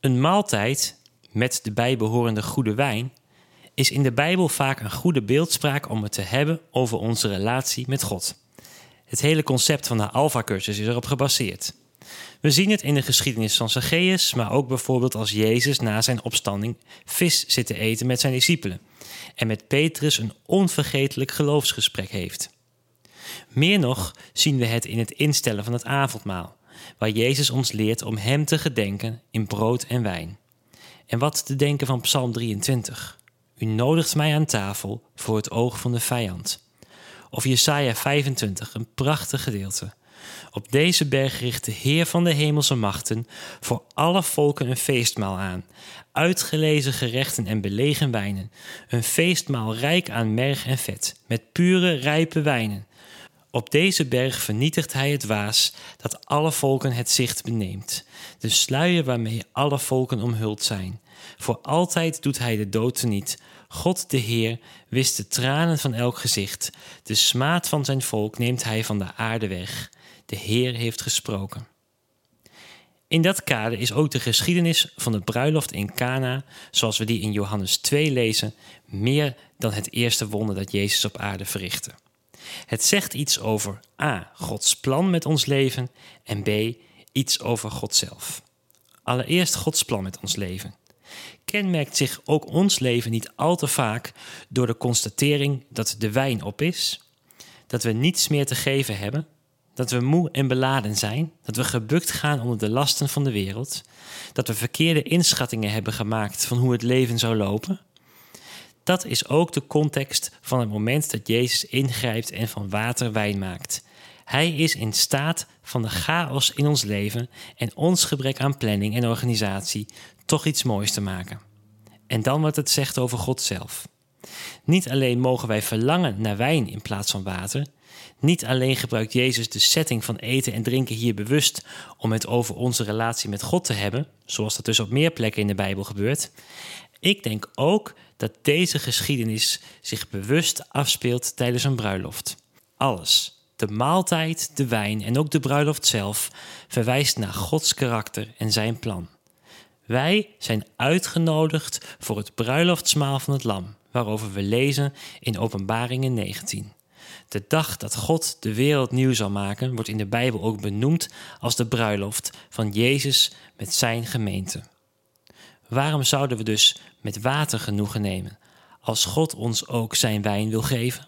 Een maaltijd met de bijbehorende goede wijn is in de Bijbel vaak een goede beeldspraak om het te hebben over onze relatie met God. Het hele concept van de Alpha-cursus is erop gebaseerd. We zien het in de geschiedenis van Zacchaeus, maar ook bijvoorbeeld als Jezus na zijn opstanding vis zit te eten met zijn discipelen en met Petrus een onvergetelijk geloofsgesprek heeft. Meer nog zien we het in het instellen van het avondmaal, waar Jezus ons leert om Hem te gedenken in brood en wijn. En wat te denken van Psalm 23. U nodigt mij aan tafel voor het oog van de vijand. Of Jesaja 25, een prachtig gedeelte. Op deze berg richt de Heer van de hemelse machten voor alle volken een feestmaal aan. Uitgelezen gerechten en belegen wijnen. Een feestmaal rijk aan merg en vet, met pure, rijpe wijnen. Op deze berg vernietigt hij het waas dat alle volken het zicht beneemt. De sluier waarmee alle volken omhuld zijn. Voor altijd doet hij de dood niet. God de Heer wist de tranen van elk gezicht. De smaad van zijn volk neemt hij van de aarde weg. De Heer heeft gesproken. In dat kader is ook de geschiedenis van de bruiloft in Cana, zoals we die in Johannes 2 lezen, meer dan het eerste wonder dat Jezus op aarde verrichtte. Het zegt iets over A. Gods plan met ons leven en B. iets over God zelf. Allereerst Gods plan met ons leven. Kenmerkt zich ook ons leven niet al te vaak door de constatering dat de wijn op is, dat we niets meer te geven hebben, dat we moe en beladen zijn, dat we gebukt gaan onder de lasten van de wereld, dat we verkeerde inschattingen hebben gemaakt van hoe het leven zou lopen, dat is ook de context van het moment dat Jezus ingrijpt en van water wijn maakt. Hij is in staat van de chaos in ons leven en ons gebrek aan planning en organisatie toch iets moois te maken. En dan wat het zegt over God zelf. Niet alleen mogen wij verlangen naar wijn in plaats van water, niet alleen gebruikt Jezus de setting van eten en drinken hier bewust om het over onze relatie met God te hebben, zoals dat dus op meer plekken in de Bijbel gebeurt. Ik denk ook dat deze geschiedenis zich bewust afspeelt tijdens een bruiloft. Alles, de maaltijd, de wijn en ook de bruiloft zelf, verwijst naar Gods karakter en zijn plan. Wij zijn uitgenodigd voor het bruiloftsmaal van het Lam, waarover we lezen in Openbaringen 19. De dag dat God de wereld nieuw zal maken, wordt in de Bijbel ook benoemd als de bruiloft van Jezus met zijn gemeente. Waarom zouden we dus met water genoegen nemen als God ons ook zijn wijn wil geven?